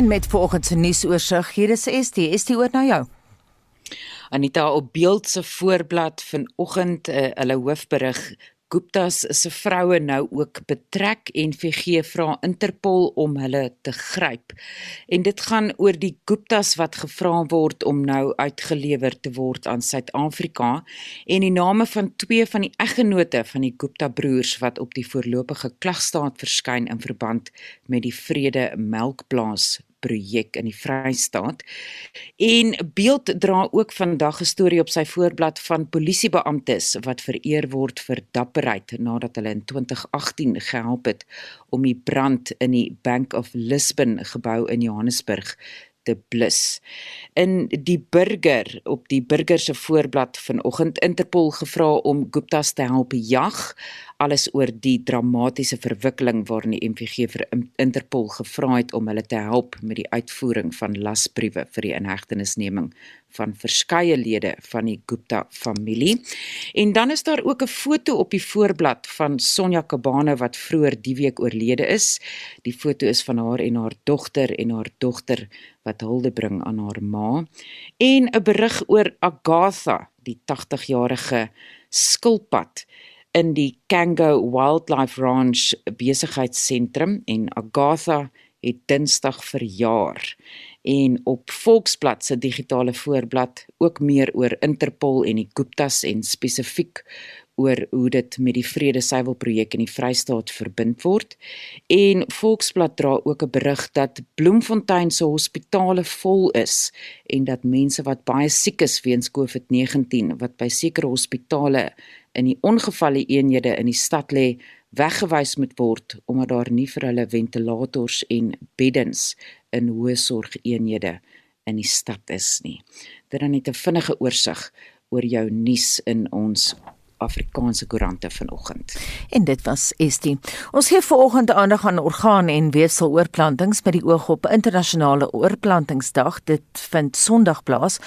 En met volgens se nuusoorseig hier is ST, ST oor na jou. Anita op beeld se voorblad vanoggend uh, hulle hoofberig Guptas se vroue nou ook betrek en VG vra Interpol om hulle te gryp. En dit gaan oor die Guptas wat gevra word om nou uitgelewer te word aan Suid-Afrika en die name van twee van die eggenote van die Gupta broers wat op die voorlopige klagstaat verskyn in verband met die Vrede Melkplaas projek in die Vrystaat. En Beeld dra ook vandag 'n storie op sy voorblad van polisiebeamptes wat vereer word vir dapperheid nadat hulle in 2018 gehelp het om die brand in die Bank of Lisbon gebou in Johannesburg te blus. In die burger op die burger se voorblad vanoggend Interpol gevra om Gupta's te help jag alles oor die dramatiese verwikkeling waarin die MVG vir Interpol gevra het om hulle te help met die uitvoering van lasbriewe vir die inhegtenisneming van verskeie lede van die Gupta familie. En dan is daar ook 'n foto op die voorblad van Sonja Kabane wat vroeër die week oorlede is. Die foto is van haar en haar dogter en haar dogter wat hulde bring aan haar ma. En 'n berig oor Agatha, die 80-jarige skilpad in die Kango Wildlife Ranch besigheidsentrum en Agatha het Dinsdag verjaar. En op Volksblad se digitale voorblad ook meer oor Interpol en die Guptas en spesifiek oor hoe dit met die Vrede Suiwel projek in die Vrystaat verbind word. En Volksblad dra ook 'n berig dat Bloemfontein se hospitale vol is en dat mense wat baie siek is weens COVID-19 wat by sekere hospitale in die ongevalle eenhede in die stad lê weggewys moet word omdat daar nie vir hulle ventilators en beddens in hoë sorg eenhede in die stad is nie. Dit dan net 'n vinnige oorsig oor jou nuus in ons Afrikaanse koerante vanoggend. En dit was Estie. Ons gee vanoggend aandag aan orgaan en weefseloorplantings met die oog op internasionale oorplantingsdag. Dit vind Sondag plaas.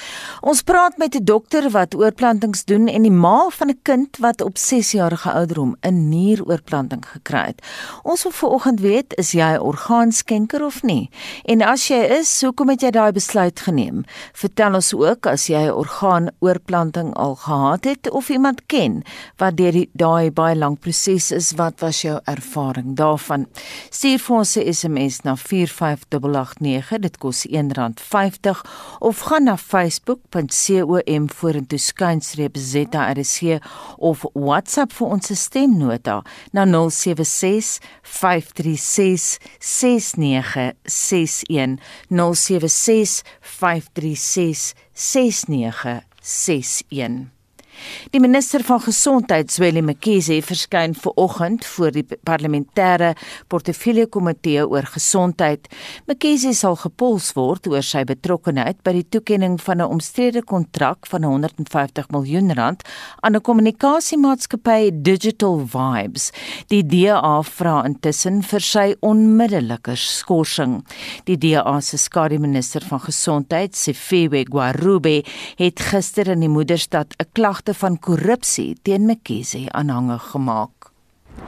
Ons praat met 'n dokter wat oorplantings doen en die ma van 'n kind wat op 6 jarige ouderdom 'n nieroorplanting gekry het. Ons wil vanoggend weet, is jy 'n orgaanskenker of nie? En as jy is, hoekom het jy daai besluit geneem? Vertel ons ook as jy 'n orgaanoorplanting al gehad het of iemand ken wat deur daai baie lank proses is. Wat was jou ervaring daarvan? Stuur vir ons 'n SMS na 45889. Dit kos R1.50 of gaan na facebook.com vorentoe skynstreep ZRC of WhatsApp vir ons stemnota na 076 536 6961 076 536 6961 Die minister van Gesondheid, Zweli Mkhize, verskyn ver oggend voor die parlementêre portefeulje komitee oor gesondheid. Mkhize sal gepols word oor sy betrokkeheid by die toekenning van 'n omstrede kontrak van 150 miljoen rand aan 'n kommunikasiemaatskappy Digital Vibes. Die DA vra intussen vir sy onmiddellike skorsing. Die DA se skademinister van gesondheid, Sefewe Gwarube, het gister in die moederstad 'n klagte van korrupsie teen McKinsey aanhange gemaak.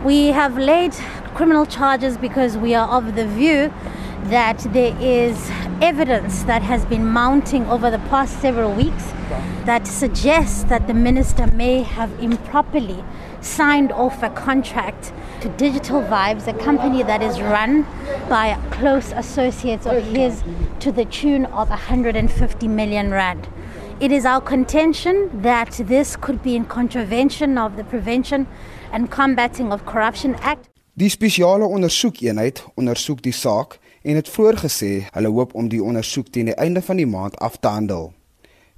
We have laid criminal charges because we are of the view that there is evidence that has been mounting over the past several weeks that suggests that the minister may have improperly signed off a contract to Digital Vibes, a company that is run by close associates of his to the tune of 150 million rand. It is our contention that this could be in contravention of the Prevention and Combating of Corruption Act. Die spesiale ondersoekeenheid ondersoek die saak en het voorgesê hulle hoop om die ondersoek teen die einde van die maand af te handel.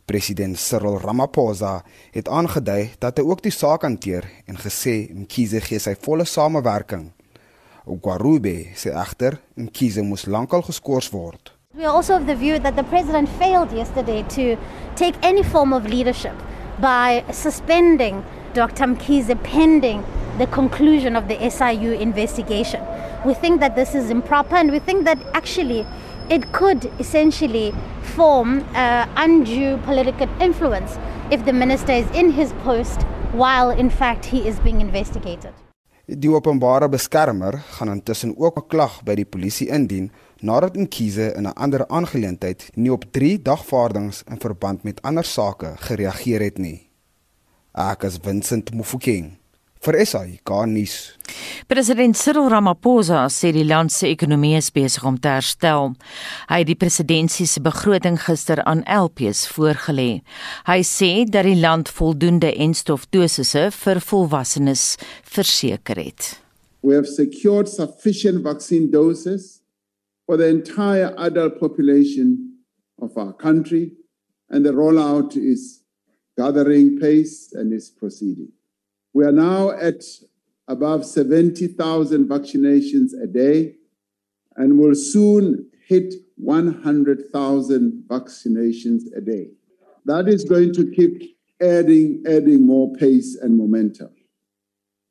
President Cyril Ramaphosa het aangedui dat hy ook die saak hanteer en gesê Mkhize gee sy volle samewerking. Ogwarube sê egter Mkhize moes lankal geskort word. We are also of the view that the president failed yesterday to take any form of leadership by suspending Dr. Mkize pending the conclusion of the SIU investigation. We think that this is improper and we think that actually it could essentially form uh, undue political influence if the minister is in his post while in fact he is being investigated. Die openbare beskermer gaan intussen ook 'n klag by die polisie indien nadat Nkize in 'n ander aangeleentheid nie op 3 dagvaardings in verband met ander sake gereageer het nie. Ek is Vincent Mufokeng vir SAI Garnis. President Cyril Ramaphosa sê die land se ekonomie is besig om te herstel. Hy het die presidentskap se begroting gister aan LPS voorgelê. Hy sê dat die land voldoende enstofdosisse vir volwassenes verseker het. We have secured sufficient vaccine doses for the entire adult population of our country and the rollout is gathering pace and is proceeding. We are now at above 70,000 vaccinations a day and will soon hit 100,000 vaccinations a day. That is going to keep adding adding more pace and momentum.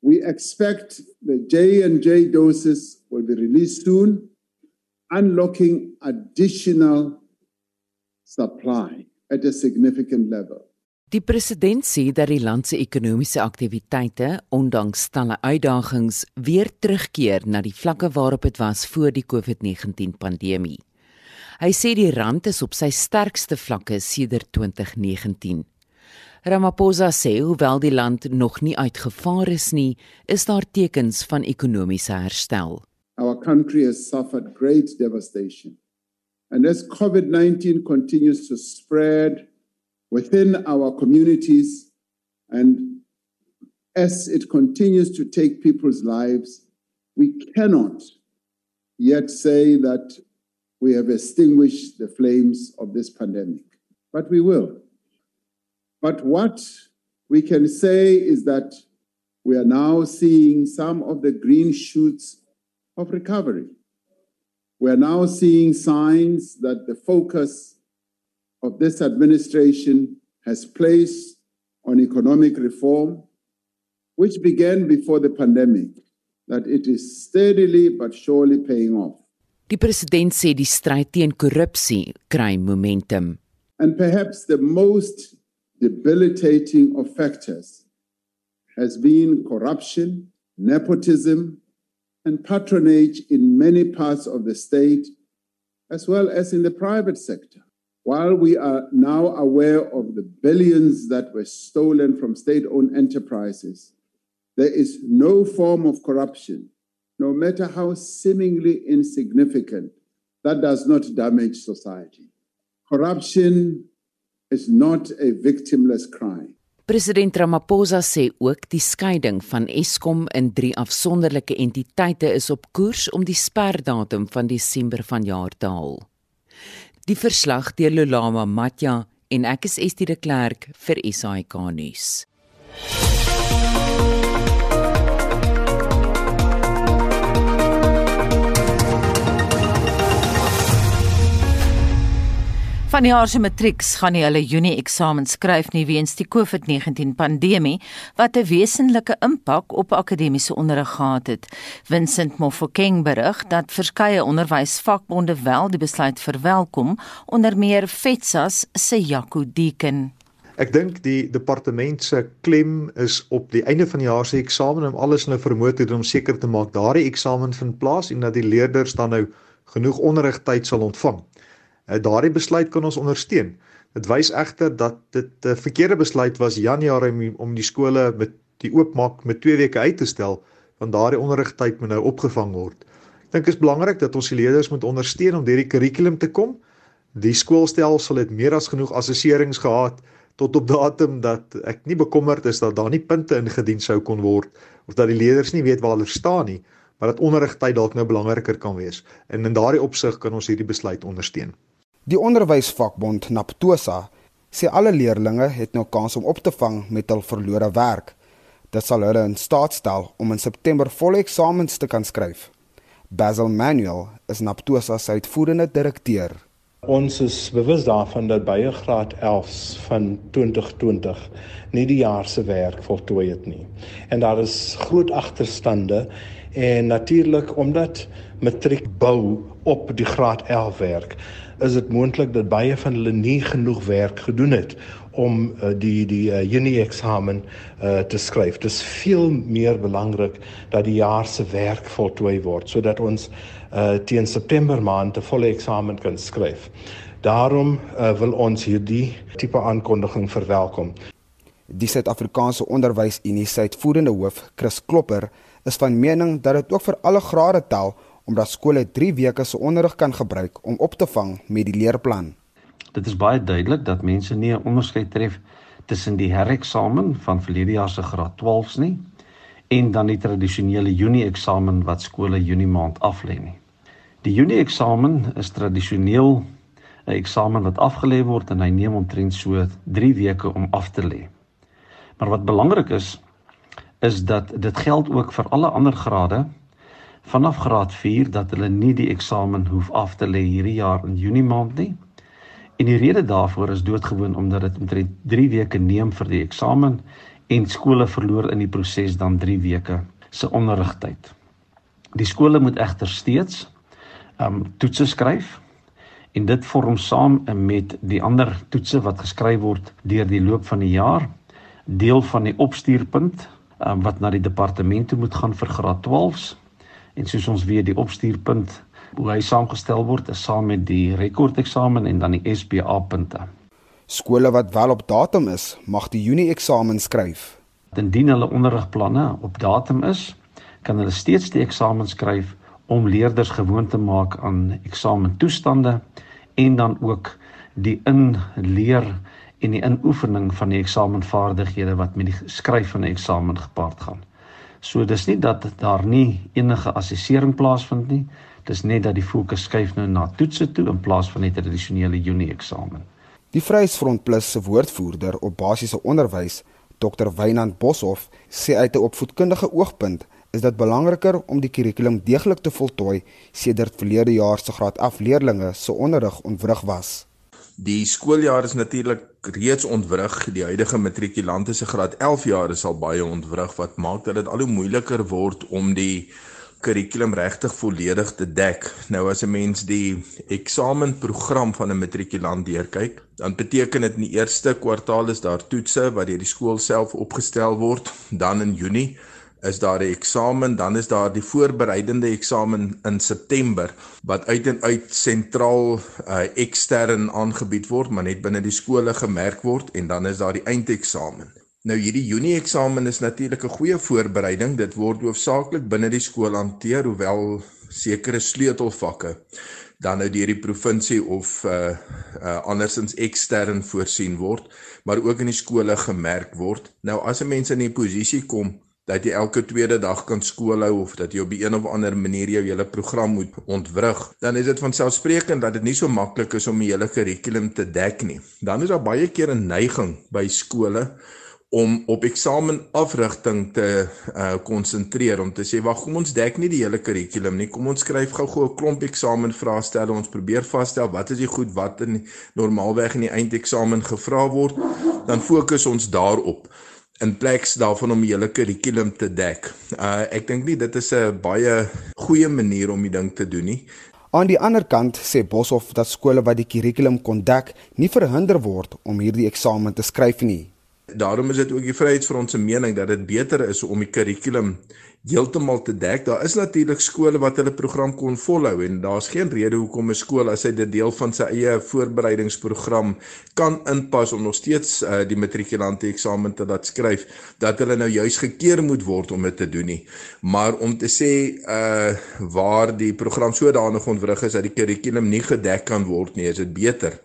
We expect the J and J doses will be released soon, unlocking additional supply at a significant level. Die president sê dat die land se ekonomiese aktiwiteite, ondanks talle uitdagings, weer terugkeer na die vlakke waarop dit was voor die COVID-19 pandemie. Hy sê die rand is op sy sterkste vlakke sedert 2019. Ramaphosa sê hoewel die land nog nie uitgevaar is nie, is daar tekens van ekonomiese herstel. Our country has suffered great devastation. And as COVID-19 continues to spread within our communities and as it continues to take people's lives, we cannot yet say that we have extinguished the flames of this pandemic, but we will. But what we can say is that we are now seeing some of the green shoots of recovery. We are now seeing signs that the focus of this administration has placed on economic reform, which began before the pandemic, that it is steadily but surely paying off. Die president sê die stryd teen korrupsie kry momentum. And perhaps the most debilitating of factors has been corruption, nepotism, and patronage in many parts of the state, as well as in the private sector. While we are now aware of the billions that were stolen from state owned enterprises, there is no form of corruption, no matter how seemingly insignificant, that does not damage society. Corruption is not a victimless crime. President Ramaphosa sê ook die skeiding van Eskom in drie afsonderlike entiteite is op koers om die sperdatum van Desember vanjaar te haal. Die verslag deur Lolama Matja en ek is Estie de Klerk vir SAK nuus. Van die jaar se matrieks gaan nie hulle Junie eksamen skryf nie weens die COVID-19 pandemie wat 'n wesenlike impak op akademiese onderrig gehad het. Vincent Mofokeng berig dat verskeie onderwysvakbonde wel die besluit verwelkom, onder meer FETSAS se Jaco Deeken. Ek dink die departement se klem is op die einde van die jaar se eksamen om alles nou vermoë te doen om seker te maak daardie eksamen vind plaas en dat die leerders dan nou genoeg onderrigtyd sal ontvang. Uh, daardie besluit kan ons ondersteun. Dit wys egter dat dit 'n uh, verkeerde besluit was Januarie om, om die skole met die oopmaak met 2 weke uit te stel want daardie onderrigtyd moet nou opgevang word. Ek dink dit is belangrik dat ons die leerders moet ondersteun om deur die kurrikulum te kom. Die skoolstelsel het meer as genoeg assesserings gehad tot op datum dat ek nie bekommerd is dat daar nie punte ingedien sou kon word of dat die leerders nie weet waar hulle staan nie, maar dat onderrigtyd dalk nou belangriker kan wees. En in daardie opsig kan ons hierdie besluit ondersteun. Die onderwysvakbond Naptosa sê alle leerders het nou kans om op te vang met hul verlore werk. Dit sal hulle in staat stel om in September volle eksamens te kan skryf. Basil Manuel is Naptosa se uitvoerende direkteur. Ons is bewus daarvan dat baie graad 11s van 2020 nie die jaar se werk voltooi het nie. En daar is groot agterstande en natuurlik omdat matriek bou op die graad 11 werk is dit moontlik dat baie van hulle nie genoeg werk gedoen het om uh, die die uh, Junie eksamen uh, te skryf. Dit is veel meer belangrik dat die jaar se werk voltooi word sodat ons uh, teen September maand 'n volle eksamen kan skryf. Daarom uh, wil ons hierdie tipe aankondiging verwelkom. Die Suid-Afrikaanse Onderwysunie se uitvoerende hoof, Chris Klopper, is van mening dat dit ook vir alle grade tel omdat skole 3 weke se onderrig kan gebruik om op te vang met die leerplan. Dit is baie duidelik dat mense nie 'n onderskeid tref tussen die hereksamen van verlede jaar se graad 12s nie en dan die tradisionele Junie eksamen wat skole Junie maand aflê nie. Die Junie eksamen is tradisioneel 'n eksamen wat afgelê word en hy neem omtrent so 3 weke om af te lê. Maar wat belangrik is is dat dit geld ook vir alle ander grade vanaf graad 4 dat hulle nie die eksamen hoef af te lê hierdie jaar in Junie maand nie. En die rede daarvoor is doodgewoon omdat dit omtrent 3 weke neem vir die eksamen en skole verloor in die proses dan 3 weke se onderrigtyd. Die skole moet egter steeds um toetse skryf en dit vorm saam met die ander toetse wat geskryf word deur die loop van die jaar deel van die opstuurpunt um, wat na die departement toe moet gaan vir graad 12s en soos ons weet die opstuurpunt hoe hy saamgestel word is saam met die rekordeksamen en dan die SPA punte. Skole wat wel op datum is, mag die Junie eksamen skryf. Indien hulle onderrigplanne op datum is, kan hulle steeds die eksamen skryf om leerders gewoon te maak aan eksamentoestande en dan ook die inleer en die inoefening van die eksamenvaardighede wat met die skryf van 'n eksamen gepaard gaan. So dis nie dat daar nie enige assessering plaasvind nie. Dis net dat die fokus skuif nou na toetse toe in plaas van die tradisionele Junie eksamen. Die Vryheidsfront Plus se woordvoerder op basiese onderwys, Dr. Wynand Boshoff, sê uit 'n opvoedkundige oogpunt is dit belangriker om die kurrikulum deeglik te voltooi sedert verlede jaar se graad af leerders se onderrig ontwrig was. Die skooljaar is natuurlik reeds ontwrig. Die huidige matrikulante se graad 11 jaar is al baie ontwrig wat maak dat dit al hoe moeiliker word om die kurrikulum regtig volledig te dek. Nou as 'n mens die eksamenprogram van 'n matrikulant deurkyk, dan beteken dit in die eerste kwartaal is daar toetse wat deur die skool self opgestel word, dan in Junie is daar 'n eksamen, dan is daar die voorbereidende eksamen in September wat uit en uit sentraal uh, ekstern aangebied word, maar net binne die skole gemerk word en dan is daar die eindeksamen. Nou hierdie Junie eksamen is natuurlik 'n goeie voorbereiding. Dit word hoofsaaklik binne die skool hanteer, hoewel sekere sleutelvakke dan nou deur die provinsie of uh, uh andersins ekstern voorsien word, maar ook in die skole gemerk word. Nou as 'n mens in 'n posisie kom dat jy elke tweede dag kan skool hou of dat jy op 'n of ander manier jou hele program moet ontwrig, dan is dit van selfsprekend dat dit nie so maklik is om die hele kurrikulum te dek nie. Dan is daar baie keer 'n neiging by skole om op eksamenafrigting te uh konsentreer om te sê wag kom ons dek nie die hele kurrikulum nie. Kom ons skryf gou-gou 'n klomp eksamenvraestelle ons probeer vasstel wat is die goed wat in normaalweg in die eindeksamen gevra word. Dan fokus ons daarop in plek daarvan om die hele kurrikulum te dek. Uh ek dink nie dit is 'n baie goeie manier om die ding te doen nie. Aan die ander kant sê Boshoff dat skole wat die kurrikulum kon dek, nie verhinder word om hierdie eksamen te skryf nie. Daarom is dit ook die Vryheidsfront se mening dat dit beter is om die kurrikulum heeltemal te dek. Daar is natuurlik skole wat hulle program kon volhou en daar's geen rede hoekom 'n skool as hy dit deel van sy eie voorbereidingsprogram kan inpas om nog steeds uh, die matrikulante eksamen te laat skryf dat hulle nou juis gekeer moet word om dit te doen nie. Maar om te sê uh waar die program sodanig ontwrig is dat die kurrikulum nie gedek kan word nie, is dit beter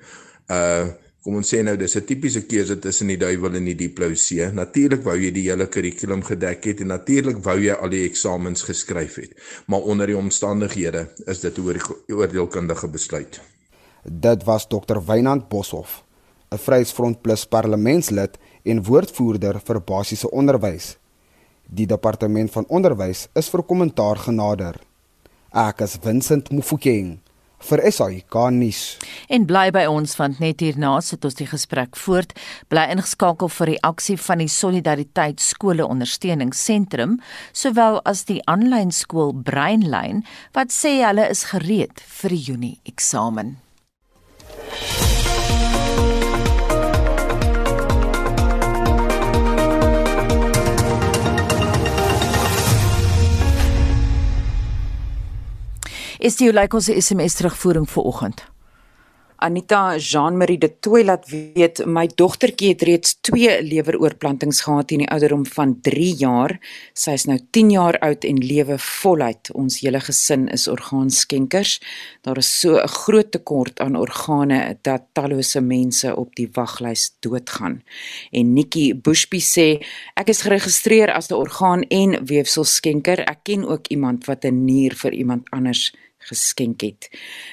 uh kom ons sê nou dis 'n tipiese keuse tussen die duiwel en die diplomasië. Natuurlik wou jy die hele kurrikulum gedek het en natuurlik wou jy al die eksamens geskryf het. Maar onder die omstandighede is dit 'n oordeelkundige besluit. Dit was Dr. Wynand Boshoff, 'n Vryheidsfront Plus parlementslid en woordvoerder vir basiese onderwys. Die departement van onderwys is vir kommentaar genader. Ek is Vincent Mufokeng vir SAK nuus. En bly by ons want net hierna sit ons die gesprek voort. Bly ingeskakel vir die aksie van die Solidariteit Skole Ondersteuningsentrum sowel as die aanlyn skool Breinlyn wat sê hulle is gereed vir die Junie eksamen. Is dit hoe lyk ons SMS terugvoering vir oggend? Anita Jean-Marie de Tooi laat weet my dogtertjie het reeds 2 leweroorplantings gehad in die ouderdom van 3 jaar. Sy is nou 10 jaar oud en lewe voluit. Ons hele gesin is orgaanskenkers. Daar is so 'n groot tekort aan organe dat tallose mense op die waglys doodgaan. En Nikki Bushby sê ek is geregistreer as 'n orgaan en weefselskenker. Ek ken ook iemand wat 'n nier vir iemand anders geskenk het.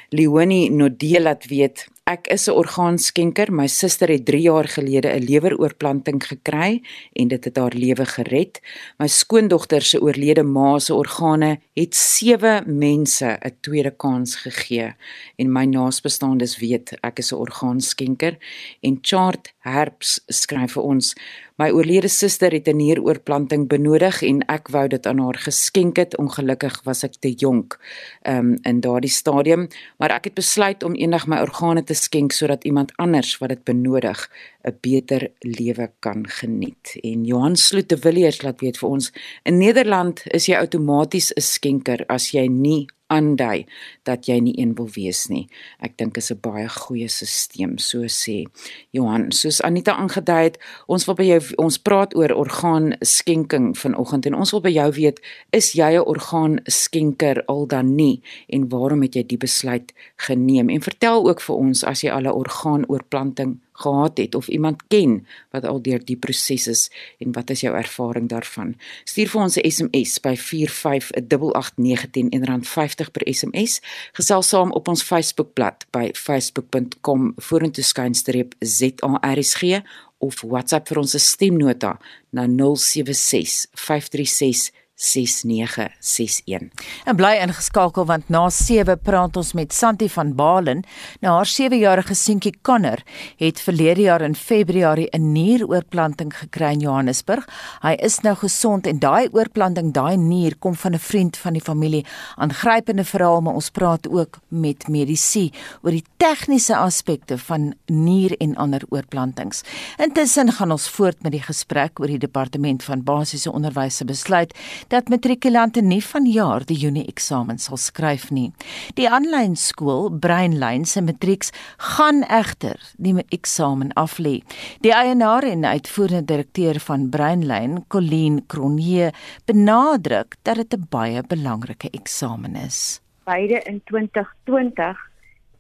Leonie Nodela laat weet Ek is 'n orgaanskenker. My suster het 3 jaar gelede 'n leweroorplanting gekry en dit het haar lewe gered. My skoondogter se oorlede ma se organe het 7 mense 'n tweede kans gegee en my naasbestaandes weet ek is 'n orgaanskenker en Chart Herbs skryf vir ons My oorlede suster het 'n nieroorplanting benodig en ek wou dit aan haar geskenk het. Ongelukkig was ek te jonk um, in daardie stadium, maar ek het besluit om eendag my organe te skenk sodat iemand anders wat dit benodig 'n beter lewe kan geniet. En Johan Sloete Villiers laat weet vir ons, in Nederland is jy outomaties 'n skenker as jy nie aandui dat jy nie een wil wees nie. Ek dink is 'n baie goeie stelsel, so sê Johan. Soos Anita aangedui het, ons wil by jou ons praat oor orgaan skenking vanoggend en ons wil by jou weet, is jy 'n orgaan skenker al dan nie en waarom het jy die besluit geneem? En vertel ook vir ons as jy al 'n orgaanoorplanting gehad het of iemand ken wat al deur die proses is en wat is jou ervaring daarvan? Stuur vir ons 'n SMS by 4588910 en rand 50 per SMS. Gesels saam op ons Facebookblad by facebook.com vorentoe skynstreep ZARSG of WhatsApp vir ons stemnota na 076 536 6961. En bly ingeskakel want na 7 praat ons met Santi van Balen. Nou haar 7-jarige seentjie Connor het verlede jaar in Februarie 'n nieroorplanting gekry in Johannesburg. Hy is nou gesond en daai oorplanting, daai nier kom van 'n vriend van die familie. Aangrypende verhaal, maar ons praat ook met medisy oor die tegniese aspekte van nier en ander oorplantings. Intussen gaan ons voort met die gesprek oor die departement van basiese onderwys se besluit dat matrikulante nie vanjaar die Junie eksamen sal skryf nie. Die aanlyn skool Breinlyn se matrieks gaan egter die eksamen aflê. Die eienaar en uitvoerende direkteur van Breinlyn, Colleen Cronje, benadruk dat dit 'n baie belangrike eksamen is. Beide in 2020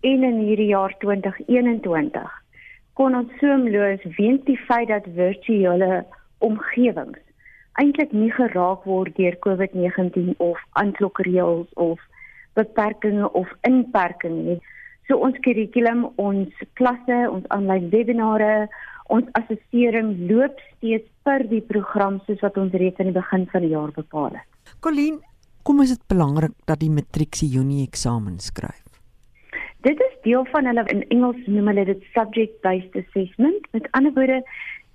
en in hierdie jaar 2021 kon ons soemloos weens die feit dat virtuele omgewings eintlik nie geraak word deur COVID-19 of aanklokreëls of beperkings of inperkings nie. So ons kurrikulum, ons klasse, ons aanlyn webinare, ons assessering loop steeds per die program soos wat ons reeds aan die begin van die jaar bepaal het. Colleen, kom is dit belangrik dat die matriek se Junie eksamen skryf? Dit is deel van hulle in Engels noem hulle dit subject based assessment. Met ander woorde,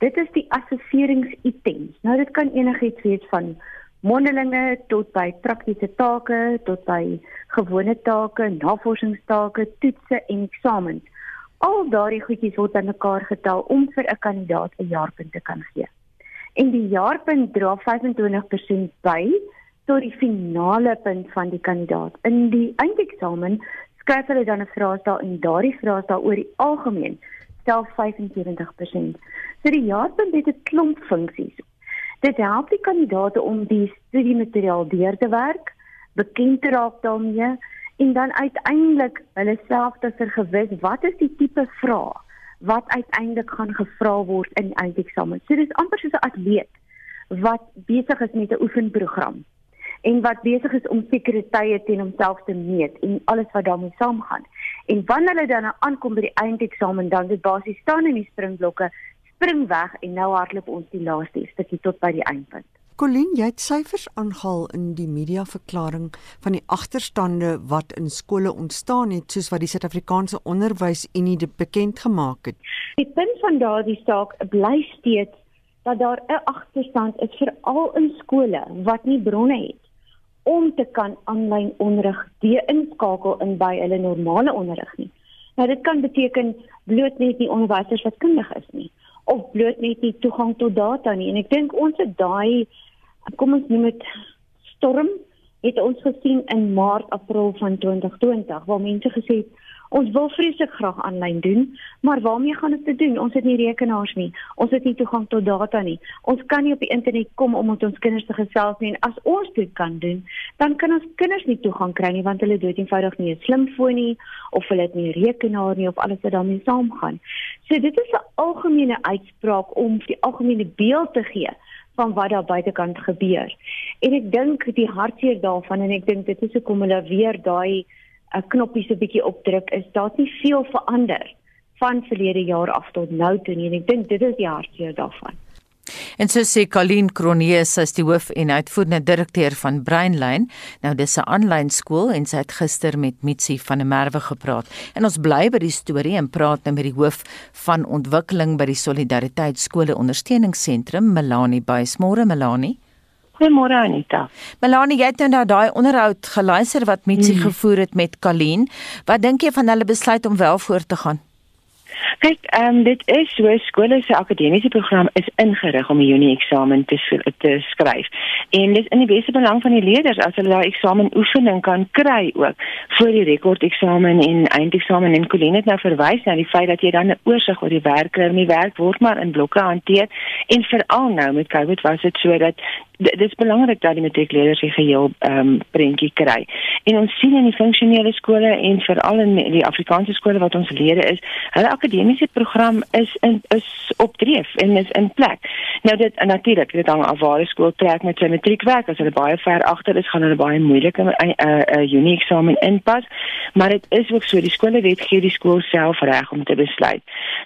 Dit is die assesseringsitems. Nou dit kan enigiets wees van mondelinge tot by praktiese take, tot by gewone take, navorsingstake, toetse en eksamens. Al daardie goedjies word aan mekaar getel om vir 'n kandidaat 'n jaarpunt te kan gee. En die jaarpunt dra 25% by tot die finale punt van die kandidaat. In die eindeksamen skryf hulle dan 'n vraestel en daardie vraestel oor die algemeen stel 75%. So die jaarpunt het 'n klomp funksies. Dit help die kandidaate om die studiemateriaal deur te werk, bekend te raak daarmee en dan uiteindelik hulle self te vergewis wat is die tipe vrae wat uiteindelik gaan gevra word in die eindeksamen. So dis amper soos 'n atleet wat besig is met 'n oefenprogram en wat besig is om sekere tye teen homself te meet en alles wat daarmee saamgaan. En wanneer hulle dan aankom by die eindeksamen, dan dit basies staan in die springblokke spring weg en nou hardloop ons die laaste stukkie tot by die eindpunt. Colleen, jy het syfers aangehaal in die media verklaring van die agterstande wat in skole ontstaan het soos wat die Suid-Afrikaanse Onderwysunie dit bekend gemaak het. Die punt van daardie saak bly steeds dat daar 'n agterstand is veral in skole wat nie bronne het om te kan aanlyn onderrig deinskakel in by hulle normale onderrig nie. Nou dit kan beteken bloot net nie onderwysers wat kundig is nie of bloot net nie toegang tot data nie en ek dink ons het daai kom ons noem dit storm het ons gesien in Maart, April van 2020 waar mense gesê het Ons wil vreeslik graag aanlyn doen, maar waarmee gaan ons dit doen? Ons het nie rekenaars nie. Ons het nie toegang tot data nie. Ons kan nie op die internet kom om met ons kinders te gesels nie. En as ons dit kan doen, dan kan ons kinders nie toegang kry nie want hulle het eenvoudig nie 'n slimfoon nie of hulle het nie 'n rekenaar nie of alles wat daarmee saamgaan. So dit is 'n algemene uitspraak om die algemene beeld te gee van wat daar buitekant gebeur. En ek dink die hartseer daarvan en ek dink dit is hoekom hulle weer daai 'n knoppie so bietjie opdruk is daar nie veel verander van verlede jaar af tot nou toe nie en ek dink dit is die hartseer daarvan. En so sê Colleen Cronier, sy is die hoof en uitvoerende direkteur van Brainline. Nou dis 'n aanlyn skool en sy het gister met Mitsi van der Merwe gepraat. En ons bly by die storie en praat nou met die hoof van ontwikkeling by die Solidariteit Skole Ondersteuningsentrum, Melanie Buysmore. Melanie Goeiemôre Anita. Melanie, jy het nou na daai onderhoud geluister wat Mitsi hmm. gevoer het met Kalien. Wat dink jy van hulle besluit om wel voort te gaan? Kyk, ehm um, dit is so skole se akademiese program is ingerig om die Junie eksamen te te skryf. En dit is in die beste belang van die leerders as hulle daai eksamen oefening kan kry ook vir die rekord eksamen en eindeksamen en Colleen het nou verwys na die feit dat jy dan 'n oorsig oor die werk kry. Die werk word maar in blokke hanteer en veral nou met COVID was dit so dat dit is belangrik dat die matriekleerders die geheel ehm um, prentjie kry. En ons sien in die funksionele skole en veral in die Afrikaanse skole wat ons lede is, hulle akademiese program is in is opdreef en is in plek. Nou dit natuurlik, dit hang af waar die skool trek met sy matriekwerk. As hulle baie ver agter is, gaan hulle baie moeilike 'n uh, uh, uh, unie eksamen inpas, maar dit is ook so die skole wet gee die skool self reg om te besluit.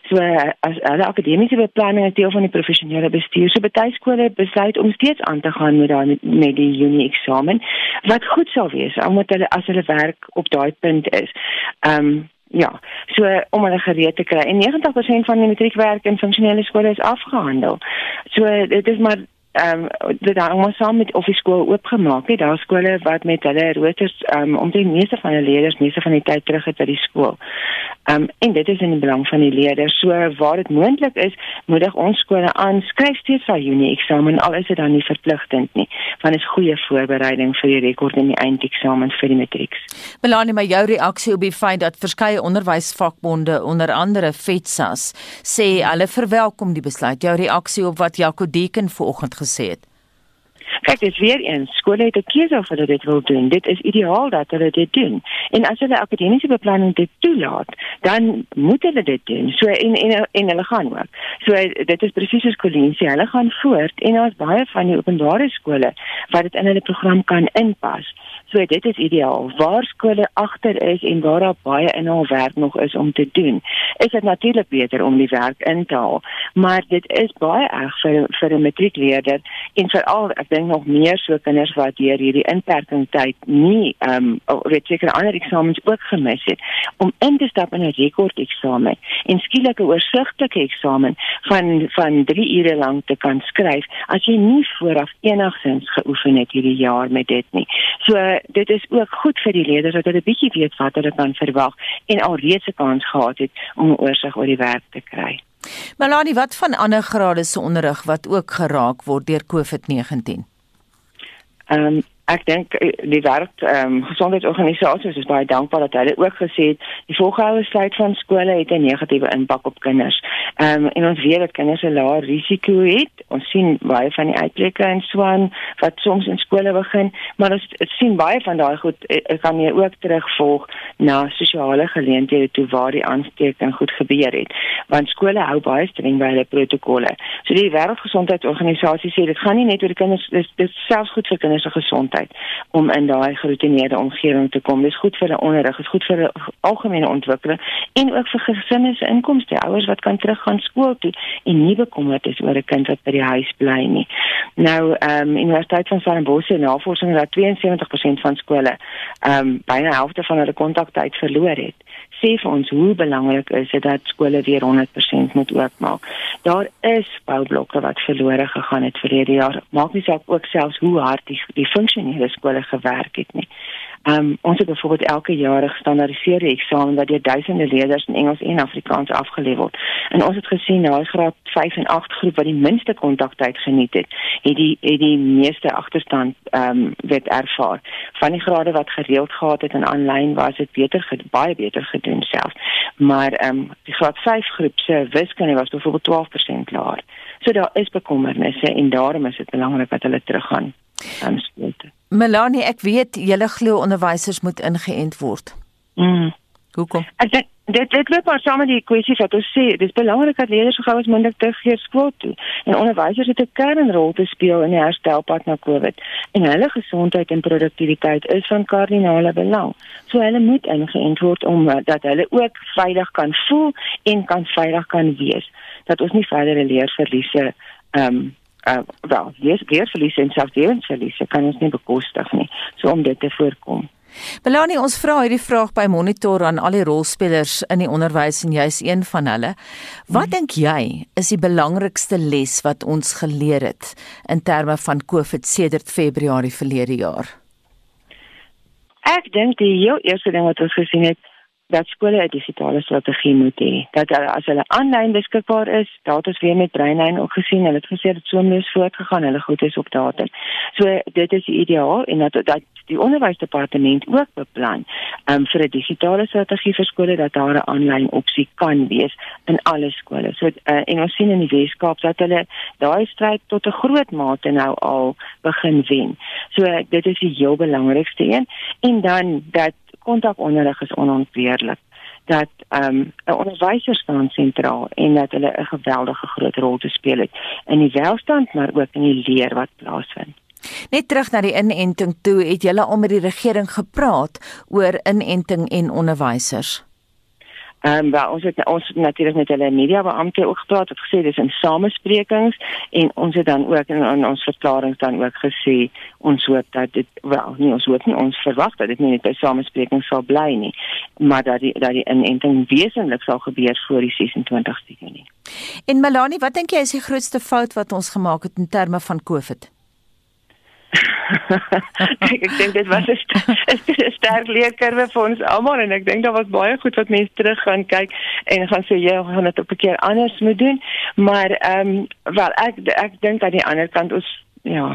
So as hulle akademiese beplanning is deel van die professionele bestuur, so baie skole besluit om steeds aan te gaan met daai met die Junie eksamen wat goed sal wees omdat hulle as hulle werk op daai punt is. Ehm um, ja, so om hulle gereed te kry. En 90% van die matriekwerk in funksionele skole is afgehandel. So dit is maar ehm um, dit hang maar saam met of die skool oopgemaak het. Daar skole wat met hulle roosters ehm um, om die meeste van hulle leerders meeste van die tyd terug het by die skool. Ehm um, en dit is in die belang van die leerders. So waar dit moontlik is, moedig ons skole aan skryf steeds vir Junie eksamen al is dit dan nie verpligtend nie. Want dit is goeie voorbereiding vir die rekord en die eindeksamen vir die matrieks. Melanie, maar jou reaksie op die feit dat verskeie onderwysvakbonde onder andere FETSAS sê hulle verwelkom die besluit. Jou reaksie op wat Jaco Deken vanoggend gesê het. Kyk, dit is weer eens, skole het 'n keuse of hulle dit wil doen. Dit is ideaal dat hulle dit doen. En as hulle akademiese beplanning dit toelaat, dan moet hulle dit doen. So en en en hulle gaan ook. So dit is presies soos sê, hulle gaan voort en daar's baie van die openbare skole wat dit in hulle program kan inpas. So dit is ideaal. Waar skole agter is en waar daar baie inhaalwerk nog is om te doen, is dit natuurlik beter om die werk in te haal. Maar dit is baie erg vir vir 'n matriekleerder en veral dink nog meer so kinders wat deur hierdie inperking tyd nie ehm um, weet seker ander eksamens ook gemis het om in te stap in 'n rekord eksamen en skielik 'n oorsigtelike eksamen van van 3 ure lank te kan skryf as jy nie vooraf enigsins geoefen het hierdie jaar met dit nie. So dit is ook goed vir die leerders dat hulle 'n bietjie weet wat hulle kan verwag en alreeds 'n kans gehad het om 'n oorsig oor die werk te kry. Melanie, wat van ander grade se onderrig wat ook geraak word deur COVID-19? Ehm um, ek dink eh, die wêreld ehm um, gesondheidsorganisasies is baie dankbaar dat hulle ook gesê het die volgehoue sluit van skole het 'n negatiewe impak op kinders. Ehm um, en ons weet dat kinders 'n laer risiko het. Ons sien baie van die uitbreke in Swan wat soms in skole begin, maar ons sien baie van daai goed eh, eh, kan jy ook terugvolg na sosiale geleenthede toe waar die aansteking goed gebeur het. Want skole hou baie streng by hulle protokolle. So die wêreldgesondheidsorganisasie sê dit gaan nie net oor die kinders dis dis selfs goed vir kinders se gesondheid tyd om in daai geroutineerde omgewing te kom. Dis goed vir die onderrig, is goed vir die algemene ontwikkeling en ook vir gesinne se inkomste. Ouers wat kan teruggaan skool toe en nie bekommerd is oor 'n kind wat by die huis bly nie. Nou, ehm um, Universiteit van Stellenbosch se navorsing dat 72% van skole ehm um, byna helfte van hulle kontaktyd verloor het sê vir ons hoe belangrik is dit dat skole weer 100% moet oopmaak. Daar is boublokke wat verlore gegaan het verlede jaar. Maak nie saak ook selfs hoe hard die die funksionele skole gewerk het nie. Um ons het byvoorbeeld elke jaar 'n gestandaardiseerde eksamen wat deur duisende leerders in Engels en Afrikaans afgelê word. En ons het gesien daai graad 5 en 8 groep wat die minste kontaktyd geniet het, het die het die meeste agterstand um word ervaar. Van die grade wat gereeld gehad het en aanlyn was dit beter baie beter gedoen self. Maar um die graad 5 groep se wiskunde was byvoorbeeld 12% laer. So daar is bekommernisse en daarom is dit belangrik dat hulle teruggaan aan skool. Melanie, ek weet julle glo onderwysers moet ingeënt word. Mm. Hoekom? Ek dink dit dit loop maar saam met die kwessie wat ons sê, dis belangrik dat leerders so gou as moontlik terugkeer skool toe. En onderwysers het 'n kernrol te speel in die herstelpad na COVID. En hulle gesondheid en produktiwiteit is van kardinale belang. So hulle moet ingeënt word om eh, dat hulle ook veilig kan voel en kan veilig kan wees. Dat ons nie verdere leerverliese ehm um, uh, wel, leer, leerverliese en selfdewensverliese kan ons nie bekostig nie. So om dit te voorkom. Belanie, ons vra hierdie vraag by Monitor aan al die rolspelers in die onderwys en jy's een van hulle. Wat dink jy is die belangrikste les wat ons geleer het in terme van COVID sedert Februarie verlede jaar? Ek dink die heel eerste ding wat ons gesien het, dat skole 'n digitale strategie moet hê. Dat hulle as hulle aanlyn beskikbaar is, dat ons weer met Breinlyn ook gesien, hulle het gesê dit soms voortgegaan, hulle goed is op datum. So dit is ideaal en dat dat die onderwysdepartement ook beplan um, vir 'n digitale strategie vir skole dat daar 'n aanlyn opsie kan wees in alle skole. So uh, en ons sien in die Weskaap dat hulle daai stryd tot 'n groot mate nou al begin wen. So dit is die heel belangrikste een en dan dat kontakonderrig is onontbeerlik dat ehm um, 'n onderwyser staan sentraal en dat hulle 'n geweldige groot rol te speel het in die welstand maar ook in die leer wat plaasvind. Net terug na die inenting toe, het julle al met die regering gepraat oor inenting en onderwysers? Ehm um, wel ons het ons natuurlik met hulle media beampte ook gepraat het gesê dis in samesprekings en ons het dan ook in, in ons verklaring dan ook gesê ons hoop dat dit wel nie ons hoop nie ons verwag dat dit nie net by samesprekings sal bly nie maar dat die dat die inenting wesentlik sal gebeur voor die 26ste Junie. En Melanie, wat dink jy is die grootste fout wat ons gemaak het in terme van COVID? ek ek dink dit was 'n sterk leerkurwe vir ons almal en ek dink daar was baie goed wat mense terug gaan kyk en gaan sê jy gaan dit op 'n keer anders moet doen. Maar ehm um, wel ek ek dink aan die ander kant ons ja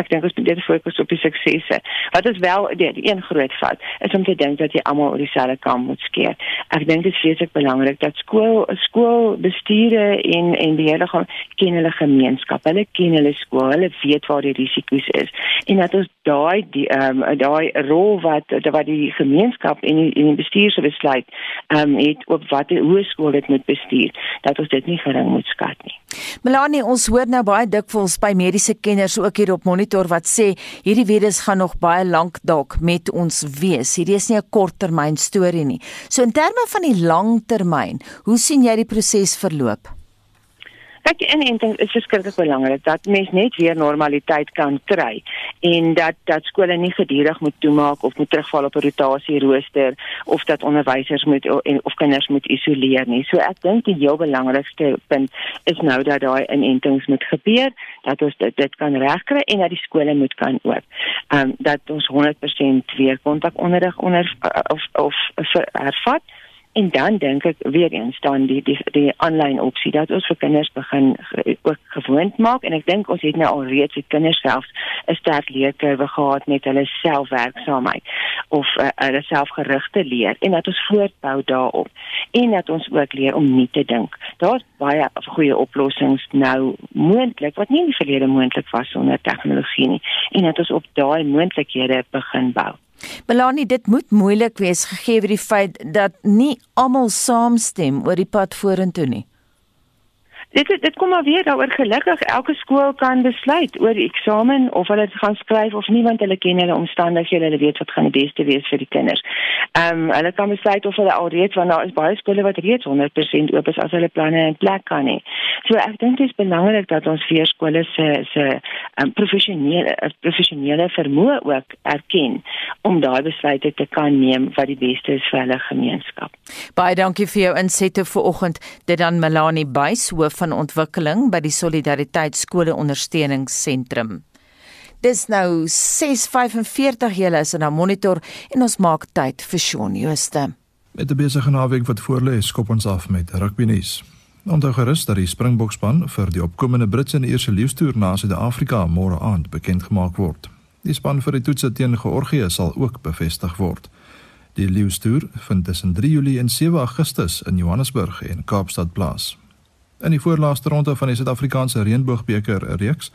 ek dink ons moet dit fokus op die suksese. Wat is wel die, die een groot fout is om te dink dat jy almal oor dieselfde kam moet skeer. Ek dink dit is vreeslik belangrik dat skool skoolbestuure en en beheerliggaam ken hulle gemeenskap. Hulle ken hulle skool, hulle weet waar die risiko's is en dat ons daai die ehm um, daai rol wat wat die gemeenskap en die, en die bestuur se besluit ehm um, het op wat hoe skool dit moet bestuur, dat ons dit nie gering moet skat nie. Melanie, ons hoor nou baie dikwels by mediese kenners ook hier op monitor wat sê hierdie virus gaan nog baie lank dalk met ons wees. Hierdie is nie 'n korttermyn storie nie. So in terme van die langtermyn, hoe sien jy die proses verloop? Kyk, inenting is verskriklik belangrik dat mens net weer normaliteit kan kry en dat dat skole nie gedurig moet toemaak of moet terugval op 'n rotasie rooster of dat onderwysers moet en of kinders moet isoleer nie. So ek dink die heel belangrikste punt is nou dat daai inentings moet gebeur, dat ons dit, dit kan regkry en dat die skole moet kan oop. Ehm um, dat ons 100% weer kontakonderrig onder of of, of hervat en dan dink ek weer eens dan die die die aanlyn opsie dat ons vir kinders begin ook gewoond maak en ek dink ons het nou al reeds die kinders self 'n sterk leerkurwe gehad met hulle selfwerksaamheid of uh, hulle selfgerigte leer en dat ons voortbou daarop en dat ons ook leer om nie te dink. Daar's baie goeie oplossings nou moontlik wat nie in die verlede moontlik was sonder tegnologie nie en dat ons op daai moontlikhede begin bou. Belanie, dit moet moeilik wees gegee die feit dat nie almal saamstem oor die pad vorentoe nie dit dit kom maar weer daaroor gelukkig elke skool kan besluit oor die eksamen of hulle gaan skryf of nie want hulle ken hulle omstandighede hulle weet wat gaan die beste wees vir die kinders. Ehm um, hulle kan besluit of hulle alreeds want daar is baie skole wat reeds 100% oop is as hulle planne in plek kan hê. So ek dink dit is belangrik dat ons vir skole se se um, professionele professionele vermoë ook erken om daai besluite te kan neem wat die beste is vir hulle gemeenskap. Baie dankie vir jou insette vanoggend. Dit dan Melanie Buys hoof van ontwikkeling by die Solidariteit Skole Ondersteuningsentrum. Dis nou 6:45 julle is in 'n monitor en ons maak tyd vir Shaun Jooste. Met 'n besige naweek wat voorlê, skop ons af met rugby nuus. Onthou gerus dat die Springbokspan vir die opkomende Britse en Ierse liefstoer na Suid-Afrika môre aand bekend gemaak word. Die span vir die toetse teen Georgië sal ook bevestig word. Die liefstoer vind tussen 3 Julie en 7 Augustus in Johannesburg en Kaapstad plaas. In die voorlaaste ronde van die Suid-Afrikaanse Reënboogbeker reeks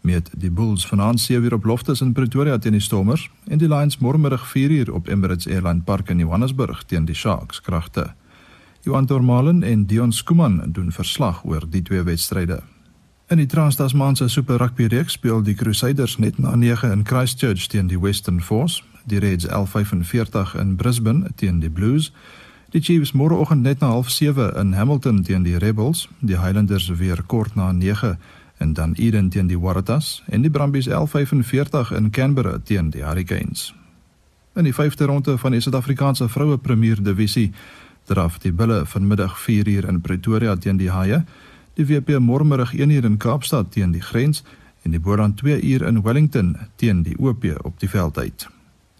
met die Bulls vanaand 7uur op Loftus in Pretoria teen die Stormers en die Lions môremiddag 4uur op Emirates Airline Park in Johannesburg teen die Sharks kragte. Johan Dormalen en Dion Skuman doen verslag oor die twee wedstryde. In die Trans-Tasmaanse Super Rugby reeks speel die Crusaders net na 9 in Christchurch teen die Western Force, die Reds 11:45 in Brisbane teen die Blues. Die Chiefs môreoggend net na 07:30 in Hamilton teen die Rebels, die Highlanders weer kort na 9 en dan Eden teen die Waratahs en die Brumbies 11:45 in Canberra teen die Hurricanes. In die 5de ronde van die Suid-Afrikaanse Vroue Premier Divisie draf die Bulle vanmiddag 4uur in Pretoria teen die Haie, die WP môremiddag 1uur in Kaapstad teen die Grens en die Boland 2uur in Wellington teen die OP op die veldheid.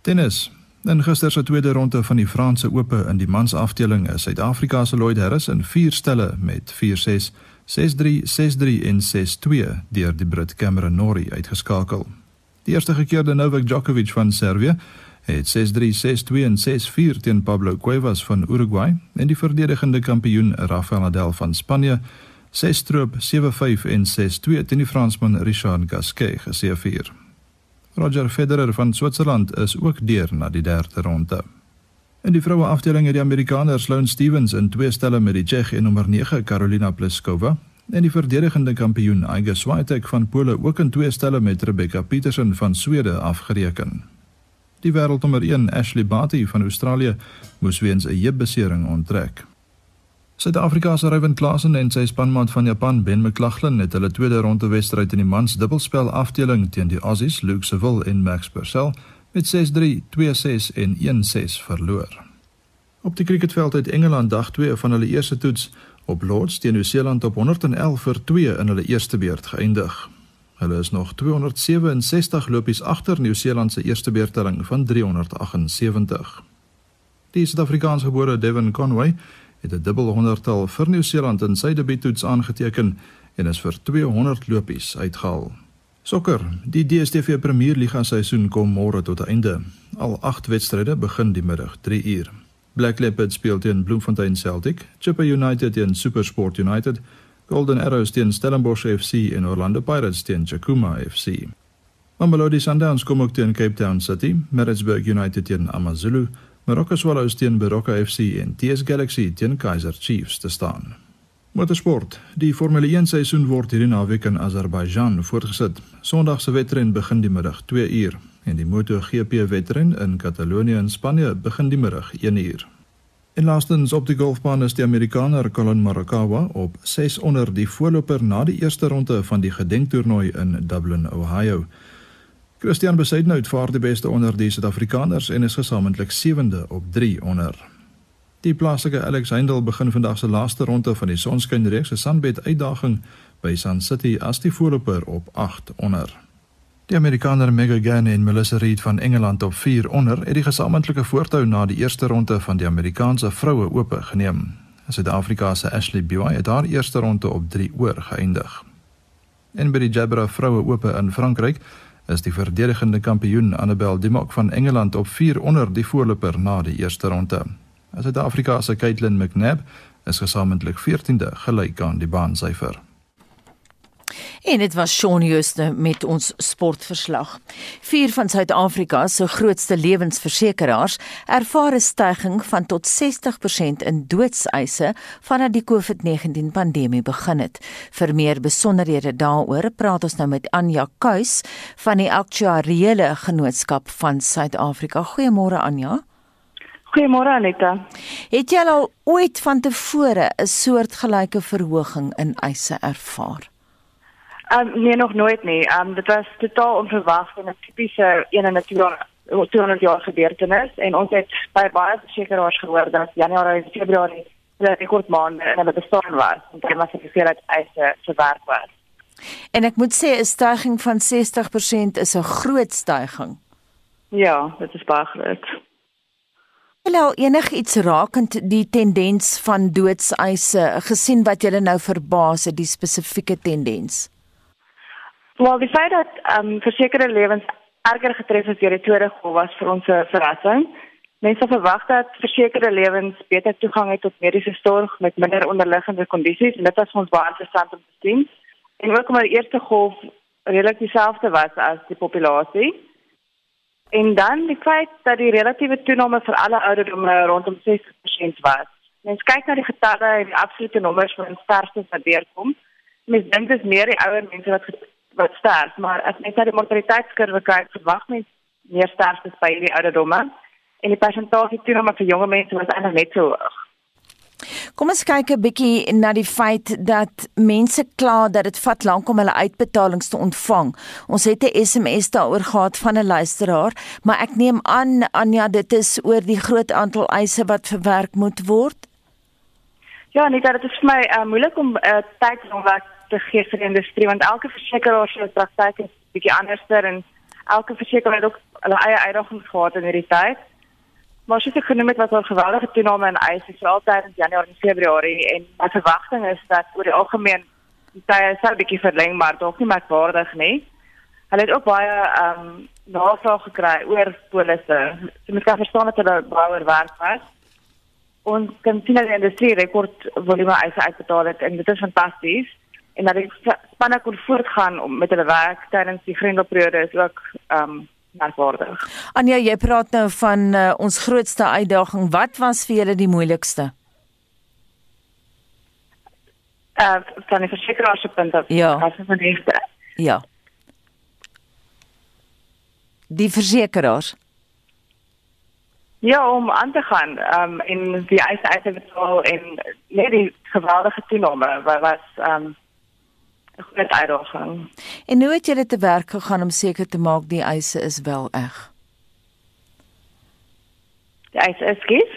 Tennis. In gister se tweede ronde van die Franse Ope in die mansafdeling is Suid-Afrika se Lloyd Harris in 4 stelle met 4-6 6-3, 6-3 en 6-2 deur die Brit Cameron Norrie uitgeskakel. Die eerste gekeerde Novak Djokovic van Servië het 6-3, 6-2 en 6-4 teen Pablo Cuevas van Uruguay en die verdedigende kampioen Rafael Nadal van Spanje 6-stroop, 7-5 en 6-2 teen die Fransman Richard Gasquet geseëvier. Roger Federer van Switserland is ook deur na die derde ronde. In die vroue afdeling het die Amerikaner Sloane Stevens in twee stelle met die Tsjech en nommer 9 Karolina Pliskova en die verdedigende kampioen Iga Swiatek van Pole ook in twee stelle met Rebecca Peterson van Swede afgereken. Die wêreldnommer 1 Ashley Barty van Australië moes weens 'n heupbesering onttrek. Suid-Afrika se Ryan Klassen en sy spanmaat van Japan Ben McLaughlin het hulle tweede ronde wedstryd in die mans dubbelspel afdeling teen die Aussies Luke Seville en Max Purcell met 6-3, 2-6 en 1-6 verloor. Op die cricketveld het Engeland dag 2 van hulle eerste toets op Lords teen Nieu-Seeland op 111 vir 2 in hulle eerste beurt geëindig. Hulle is nog 267 lopies agter Nieu-Seeland se eerste beurtelling van 378. Die Suid-Afrikaanse gebore Devon Conway het 'n dubbel 100-tal vir Nieu-Seeland in sy debuuttoets aangeteken en is vir 200 lopies uitgehaal. Sokker. Die DStv Premier Liga seisoen kom môre tot 'n einde. Al 8 wedstryde begin die middag 3 uur. Black Leopards speel teen Bloemfontein Celtic, Chippa United teen SuperSport United, Golden Arrows teen Stellenbosch FC en Orlando Pirates teen Chakuma FC. Mamelodi Sundowns kom ook teen Cape Town City, Maritzburg United teen AmaZulu, Marokko Swallows teen Baroka FC en TS Galaxy teen Kaizer Chiefs te staan. Motorsport. Die Formule 1 seisoen word hierdie naweek in Azerbaijan voortgesit. Sondag se wedren begin die middag 2 uur en die MotoGP wedren in Katalonië in Spanje begin die middag 1 uur. En laastens op die golfbaan is die Amerikaner Collin Morikawa op 6 onder die voorloper na die eerste ronde van die gedenktoernooi in Dublin, Ohio. Christian Besaidnout vaar die beste onder die Suid-Afrikaners en is gesamentlik 7de op 3 onder. Die plaaslike Alex Heindel begin vandag se laaste ronde van die Sonskynreeks se Sunbet uitdaging by Sun City as die voorloper op 8 onder. Die Amerikaner Megan Gann en Melissa Reid van Engeland op 4 onder het die gesamentlike voortou na die eerste ronde van die Amerikaanse vroue ope geneem. Suid-Afrika se Ashley Buy het haar eerste ronde op 3 oor geëindig. En by die Jabra vroue ope in Frankryk is die verdedigende kampioen Annabel Dimok van Engeland op 4 onder die voorloper na die eerste ronde. Suid-Afrika se Caitlin McNabb is gesamentlik 14de gelyk aan die baansyfer. En dit was Shaun Jooste met ons sportverslag. Vier van Suid-Afrika se grootste lewensversekeraars ervaar 'n stygings van tot 60% in doodseise vanaf die COVID-19 pandemie begin het. Vir meer besonderhede daaroor praat ons nou met Anja Kuis van die Aktuariële Genootskap van Suid-Afrika. Goeiemôre Anja. Goeiemôre Aneta. Het jy al ooit van tevore 'n soortgelyke verhoging in eise ervaar? Um, nee, nog nooit nie. Um, dit was totaal onverwags en 'n tipiese een in 'n 200 jaar gebeurtenis en ons het by baie versekeraars gehoor dat Januarie en Februarie die rekordmaande in hulle bestaan was en dit was gesê dat eise verwerk was. En ek moet sê 'n stygings van 60% is 'n groot stygings. Ja, dit is baie groot. Hallo, enigiets rakend die tendens van doodseise gesien wat julle nou verbaas het die spesifieke tendens? Wel, die feit dat um, versekerde lewens erger getref is deur die tweede golf was vir ons 'n verrassing. Mense verwag dat versekerde lewens beter toegang het tot mediese sorg met minder onderliggende kondisies en dit was vir ons baie interessant om te sien. En ook omdat die eerste golf redelik dieselfde was as die populasie. En dan die feit dat die relatiewe toename vir alle ouderdomme rondom 60% was. Mens kyk na die getalle en die absolute nommers van sterftes wat deurkom. Mens dink dit is meer die ouer mense wat wat sterf, maar as mens na die mortaliteitskurwe kyk, verwag mens meer sterftes by die ouderdomme en die persentasie toename vir jonger mense was eintlik net so hoog. Kom ons kyk 'n bietjie na die feit dat mense kla dat dit vat lank om hulle uitbetalings te ontvang. Ons het 'n SMS daaroor gehad van 'n luisteraar, maar ek neem aan Anja dit is oor die groot aantal eise wat verwerk moet word. Ja, nee, dit is vir my uh, moeilik om uh, tyd om wat te gee vir die industrie want elke versekeraar se praktyk is bietjie anderster en elke versekeraar het ook hulle eie uitdagings gehad in hierdie tyd. Maar soos ek genoem het wat 'n geweldige toename in eise vir altyd in Januarie en Februarie en my verwagting is dat oor die algemeen die tye sal bietjie verleng maar dalk nie merkwaardig nie. Hulle het ook baie ehm um, navraag gekry oor polisse. So mens kan verstaan dat hulle baie werk was. Ons kan sien dat die industrie rekord volume eise uitbetaal het en dit is fantasties en dat die spanne kon voortgaan om met hulle werk tydens die grendelperiode is ook ehm um, merkwaardig. Anja, jy praat nou van uh, ons grootste uitdaging. Wat was vir julle die moeilikste? Uh, van die versekeraars se punt af. Ja. As van die eerste. Ja. Die versekeraars. Ja, om aan te gaan, ehm um, in die eise uit te betaal en net die geweldige toename wat was ehm um, 'n groot uitdaging. En hoe het julle te werk gegaan om seker te maak die eise is wel eg? Die eise is skies.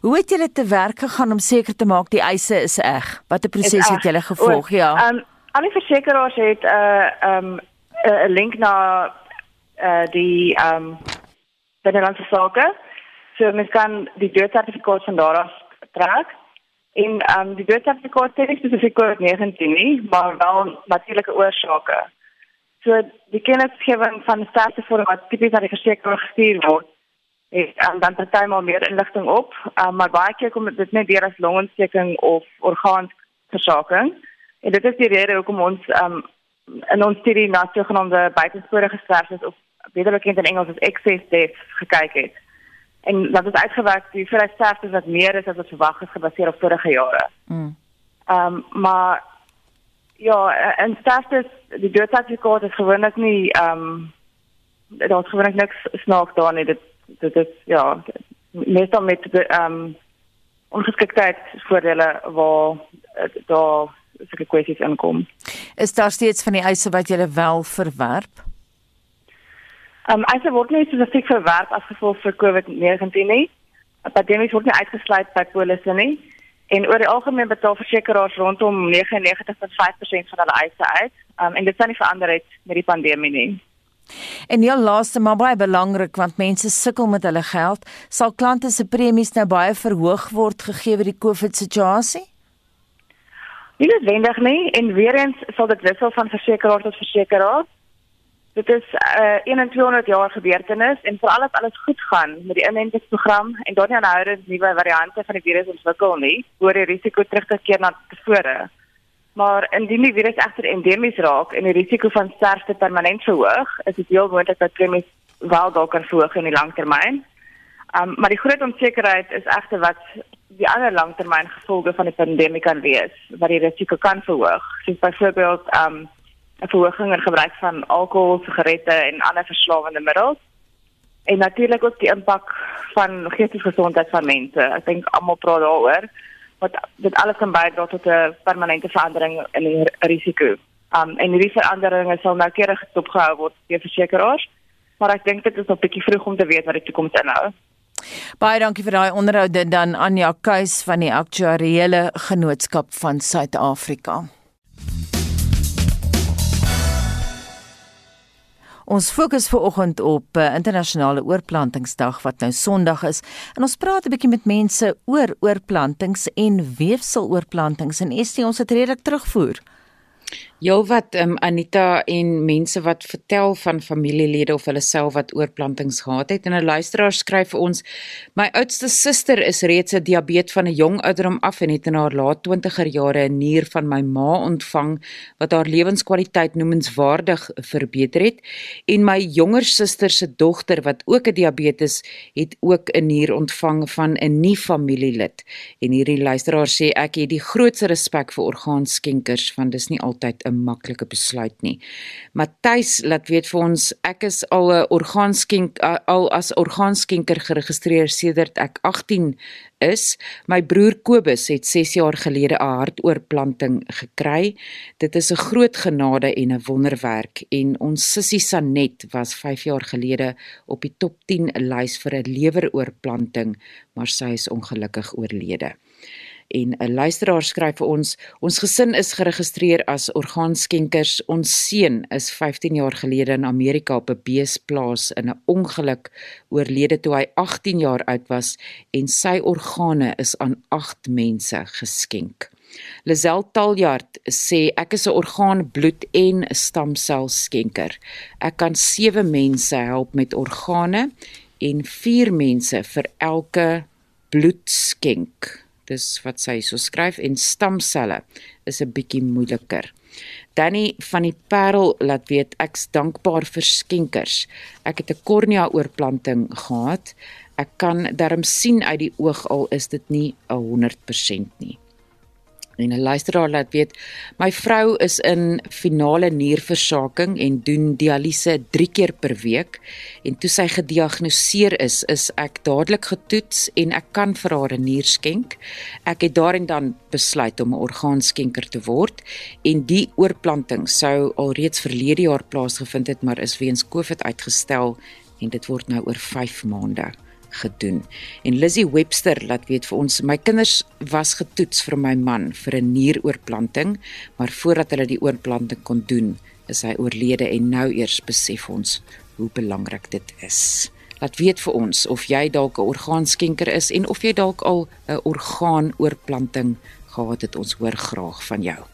Hoe het julle te werk gegaan om seker te maak die eise is eg? Watter proses het julle gevolg? O, ja. Ehm um, al die versekeraars het 'n uh, ehm um, 'n link na eh uh, die ehm um, binnelandse sake. So mens kan die doodsertifikaat van daar af trek. En ehm um, die doodsertifikaat sê nie spesifiek COVID-19 nie, maar wel natuurlike oorsake. So die kennisgewing van sterfte voor wat tipies aan die versekeraar gestuur word, het um, dan partymal meer inligting op, um, maar baie keer kom dit net deur as longontsteking of orgaanversaking. En dit is die rede hoekom ons um, in ons studie na sogenaamde buitensporige sterftes of beter bekend in Engels as excess deaths gekyk het. En dat is uitgewerk die hoeveelheid sterftes wat meer is as wat verwag is gebaseer op vorige jare. Mm. Ehm um, maar ja, en sterftes die doodsertifikaat is gewoonlik nie ehm um, daar is gewoonlik niks snaaks daar nie. Dit dit is ja, meestal met ehm um, ongeskiktheid voordele waar uh, daar sulke kwessies inkom. Is daar steeds van die eise wat jy wel verwerp? Ehm um, eise word nie spesifiek verwerp as gevolg van COVID-19 nie. Pandemies word nie uitgesluit by polisse nie. En oor die algemeen betaal versekeraars rondom 99.5% van hulle eise uit. Um, en dit sal nie verander het met die pandemie nie. En heel laaste maar baie belangrik want mense sukkel met hulle geld, sal klante se premies nou baie verhoog word gegee word die COVID situasie? Nie noodwendig nie en weer eens sal dit wissel van versekeraar tot versekeraar. Dit is 'n uh, 2100 jaar gebeurtenis en veral as alles goed gaan met die inentingsprogram en dan nie aanhoudend nuwe variante van die virus ontwikkel nie, hoor die risiko terug te keer na tevore. Maar indien die virus egter endemies raak en die risiko van sterfte permanent verhoog, is dit heel moontlik dat premies wel dalk kan verhoog in die langtermyn. Um, maar die groot onsekerheid is egter wat die ander langtermyngevolge van die pandemie kan wees, wat die risiko kan verhoog. Soos byvoorbeeld um 'n verhoging in gebruik van alkohol, sigarette en ander verslawende middels. En natuurlik ook die impak van geestelike gesondheid van mense. Ek dink almal praat daaroor wat dit alles kan bydra tot 'n permanente verandering in die risiko. Um en hierdie veranderinge sal noukeurig dopgehou word deur versekerings. Maar ek dink dit is nog bietjie vroeg om te weet wat die toekoms inhou. Baie dankie vir daai onderhoud dit dan Anja Kuis van die Aktuariële Genootskap van Suid-Afrika. Ons fokus vanoggend op uh, internasionale oorplantingsdag wat nou Sondag is en ons praat 'n bietjie met mense oor oorplantings en weefseloorplantings en Estie ons het redelik terugvoer. Jou wat um, Anita en mense wat vertel van familielede of hulle self wat oorplantings gehad het. En 'n luisteraar skryf vir ons my oudste suster is reeds 'n diabetes van 'n jong ouderdom af en het in haar laat 20er jare 'n nier van my ma ontvang wat haar lewenskwaliteit noemenswaardig verbeter het. En my jonger suster se dogter wat ook 'n diabetes het ook 'n nier ontvang van 'n nie familielid. En hierdie luisteraar sê ek het die grootste respek vir orgaanskenkers want dis nie altyd 'n maklike besluit nie. Matthys laat weet vir ons ek is al 'n orgaanskenk al as orgaanskenker geregistreer sedert ek 18 is. My broer Kobus het 6 jaar gelede 'n hartoortplanting gekry. Dit is 'n groot genade en 'n wonderwerk en ons sussie Sanet was 5 jaar gelede op die top 10 lys vir 'n leweroortplanting, maar sy is ongelukkig oorlede en 'n luisteraar skryf vir ons ons gesin is geregistreer as orgaanskenkers. Ons seun is 15 jaar gelede in Amerika op 'n beesplaas in 'n ongeluk oorlede toe hy 18 jaar oud was en sy organe is aan 8 mense geskenk. Lazel Taljard sê ek is 'n orgaan bloed en stamsel skenker ek kan 7 mense help met organe en 4 mense vir elke bloedskenk dis wat sy so skryf en stamselle is 'n bietjie moeiliker. Danny van die Parel laat weet ek's dankbaar vir skenkers. Ek het 'n kornea oorplanting gehad. Ek kan darm sien uit die oog al is dit nie 'n 100% nie. En 'n luisteraar laat weet, my vrou is in finale nierversaking en doen dialyse 3 keer per week en toe sy gediagnoseer is, is ek dadelik getoets en ek kan vir haar 'n nier skenk. Ek het daarin dan besluit om 'n orgaanskenker te word en die oorplanting sou alreeds verlede jaar plaasgevind het, maar is weens COVID uitgestel en dit word nou oor 5 maande gedoen. En Lizzie Webster laat weet vir ons my kinders was getoets vir my man vir 'n nieroorplanting, maar voordat hulle die oorplanting kon doen, is hy oorlede en nou eers besef ons hoe belangrik dit is. Laat weet vir ons of jy dalk 'n orgaanskenker is en of jy dalk al 'n orgaanoorplanting gehad het. Ons hoor graag van jou.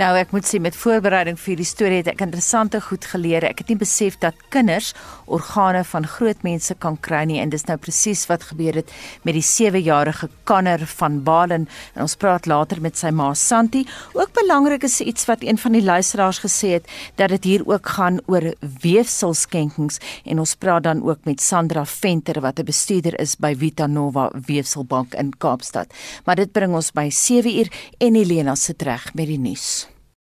Nou ek moet sê met voorbereiding vir hierdie storie het ek interessante goed geleer. Ek het nie besef dat kinders organe van groot mense kan kry nie en dis nou presies wat gebeur het met die 7-jarige Kanner van Balen en ons praat later met sy ma Santi. Ook belangrik is iets wat een van die luisteraars gesê het dat dit hier ook gaan oor weefselskenkings en ons praat dan ook met Sandra Venter wat 'n bestuurder is by Vita Nova Weefselbank in Kaapstad. Maar dit bring ons by 7uur en Helena se reg met die nuus.